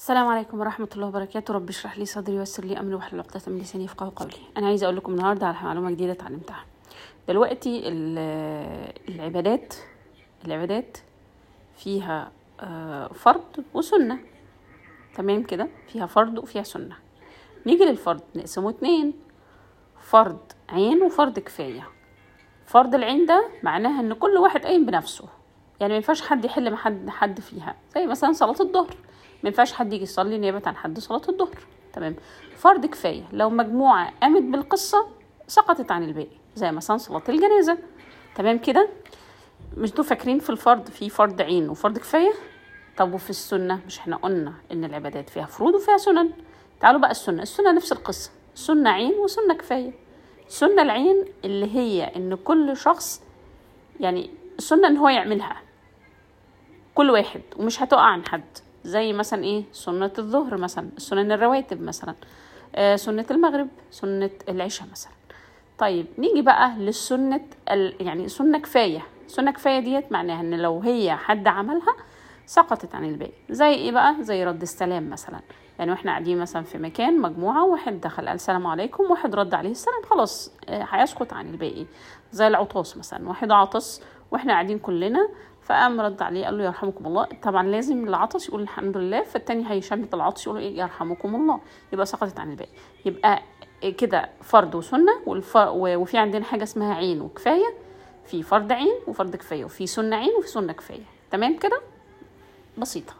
السلام عليكم ورحمة الله وبركاته. رب اشرح لي صدري ويسر لي أمري واحلل عقدة من لساني يفقهوا قولي. أنا عايزة أقول لكم النهاردة على معلومة جديدة اتعلمتها. دلوقتي ال- العبادات العبادات فيها آه، فرض وسنة. تمام كده؟ فيها فرض وفيها سنة. نيجي للفرض. نقسمه اتنين. فرض عين وفرض كفاية. فرض العين ده معناها إن كل واحد قايم بنفسه. يعني ما ينفعش حد يحل مع حد حد فيها. زي مثلا صلاة الظهر. ما ينفعش حد يجي يصلي نيابة عن حد صلاة الظهر. تمام. فرض كفاية لو مجموعة قامت بالقصة سقطت عن الباقي زي مثلا صلاة الجنازة. تمام كده؟ مش أنتوا فاكرين في الفرض في فرض عين وفرض كفاية؟ طب وفي السنة؟ مش إحنا قلنا إن العبادات فيها فروض وفيها سنن. تعالوا بقى السنة. السنة نفس القصة. سنة عين وسنة كفاية. سنة العين اللي هي إن كل شخص يعني السنة إن هو يعملها. كل واحد ومش هتقع عن حد. زي مثلا إيه سنة الظهر مثلا سنن الرواتب مثلا آه سنة المغرب سنة العشاء مثلا. طيب نيجي بقى للسنة ال... يعني سنة كفاية. سنة كفاية ديت معناها إن لو هي حد عملها سقطت عن الباقي زي إيه بقى؟ زي رد السلام مثلا. يعني وإحنا قاعدين مثلا في مكان مجموعة واحد دخل قال السلام عليكم واحد رد عليه السلام خلاص آه، هيسقط عن الباقي. زي العطاس مثلا واحد عطس وإحنا قاعدين كلنا فقام رد عليه قال له يرحمكم الله. طبعا لازم العطس يقول الحمد لله فالتاني هيشمت العطس يقول إيه؟ يرحمكم الله. يبقى سقطت عن الباقي. يبقى كده فرض وسنة والف... و- وفي عندنا حاجة اسمها عين وكفاية. في فرض عين وفرض كفاية وفي سنة عين وفي سنة كفاية. تمام كده؟ بسيطة.